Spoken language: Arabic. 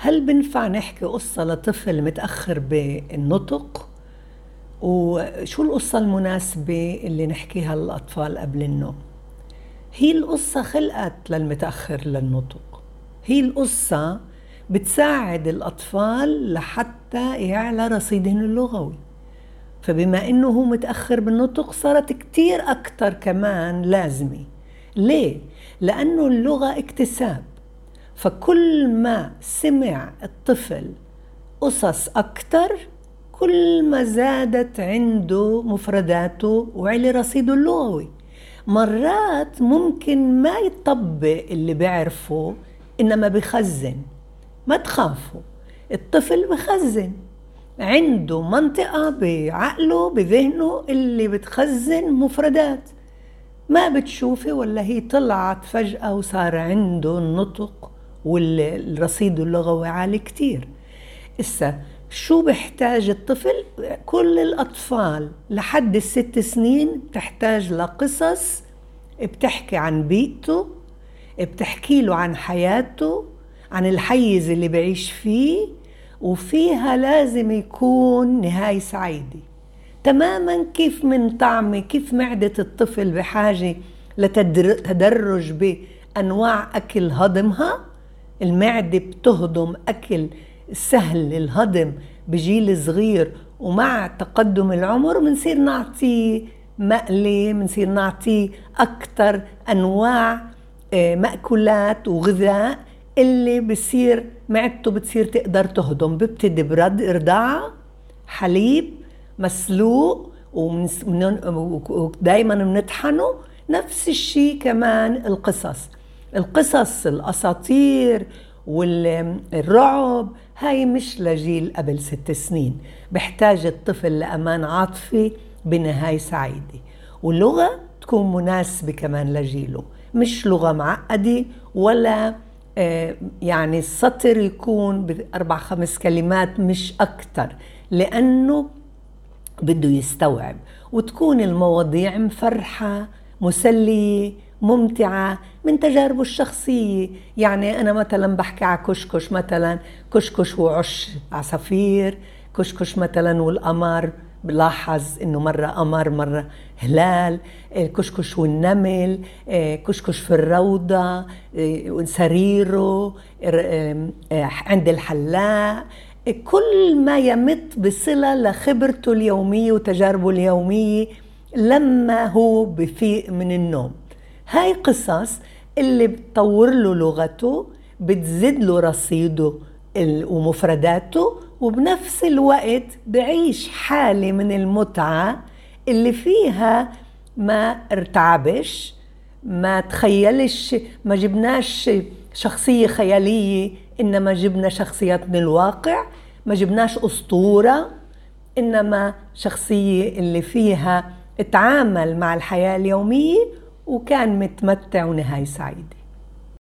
هل بنفع نحكي قصة لطفل متأخر بالنطق؟ وشو القصة المناسبة اللي نحكيها للأطفال قبل النوم؟ هي القصة خلقت للمتأخر للنطق. هي القصة بتساعد الأطفال لحتى يعلى رصيدهم اللغوي. فبما إنه هو متأخر بالنطق صارت كتير أكتر كمان لازمة. ليه؟ لأنه اللغة اكتساب. فكل ما سمع الطفل قصص أكتر كل ما زادت عنده مفرداته وعلي رصيده اللغوي. مرات ممكن ما يطبق اللي بيعرفه إنما بخزن ما تخافوا. الطفل بخزن. عنده منطقة بعقله بذهنه اللي بتخزن مفردات. ما بتشوفي ولا هي طلعت فجأة وصار عنده النطق والرصيد اللغوي عالي كتير. إسا شو بحتاج الطفل؟ كل الأطفال لحد الست سنين بتحتاج لقصص بتحكي عن بيئته بتحكي له عن حياته عن الحيز اللي بعيش فيه وفيها لازم يكون نهاية سعيدة. تماما كيف من طعمة كيف معدة الطفل بحاجة لتدرج بأنواع أكل هضمها؟ المعدة بتهضم أكل سهل الهضم بجيل صغير ومع تقدم العمر بنصير نعطيه مقلي بنصير نعطيه أكثر أنواع آه، مأكولات وغذاء اللي بصير معدته بتصير تقدر تهضم. ببتدي برد رضاعة حليب مسلوق ودايما بنطحنه نفس الشيء كمان القصص. القصص الأساطير والرعب هاي مش لجيل قبل ست سنين. بحتاج الطفل لأمان عاطفي بنهاية سعيدة. واللغة تكون مناسبة كمان لجيله. مش لغة معقدة ولا آه، يعني السطر يكون بأربع خمس كلمات مش أكتر لأنه بده يستوعب. وتكون المواضيع مفرحة مسلية ممتعة من تجاربه الشخصية. يعني أنا مثلا بحكي على كشكش مثلا كشكش وعش عصافير كشكش مثلا والقمر بلاحظ إنه مرة قمر مرة هلال الكشكش والنمل كشكش في الروضة سريره عند الحلاق كل ما يمت بصلة لخبرته اليومية وتجاربه اليومية لما هو بفيق من النوم. هاي قصص اللي بتطور له لغته بتزيد له رصيده ومفرداته وبنفس الوقت بعيش حالة من المتعة اللي فيها ما ارتعبش ما تخيلش ما جبناش شخصية خيالية إنما جبنا شخصيات من الواقع ما جبناش أسطورة إنما شخصية اللي فيها اتعامل مع الحياة اليومية وكان متمتع ونهاية سعيدة.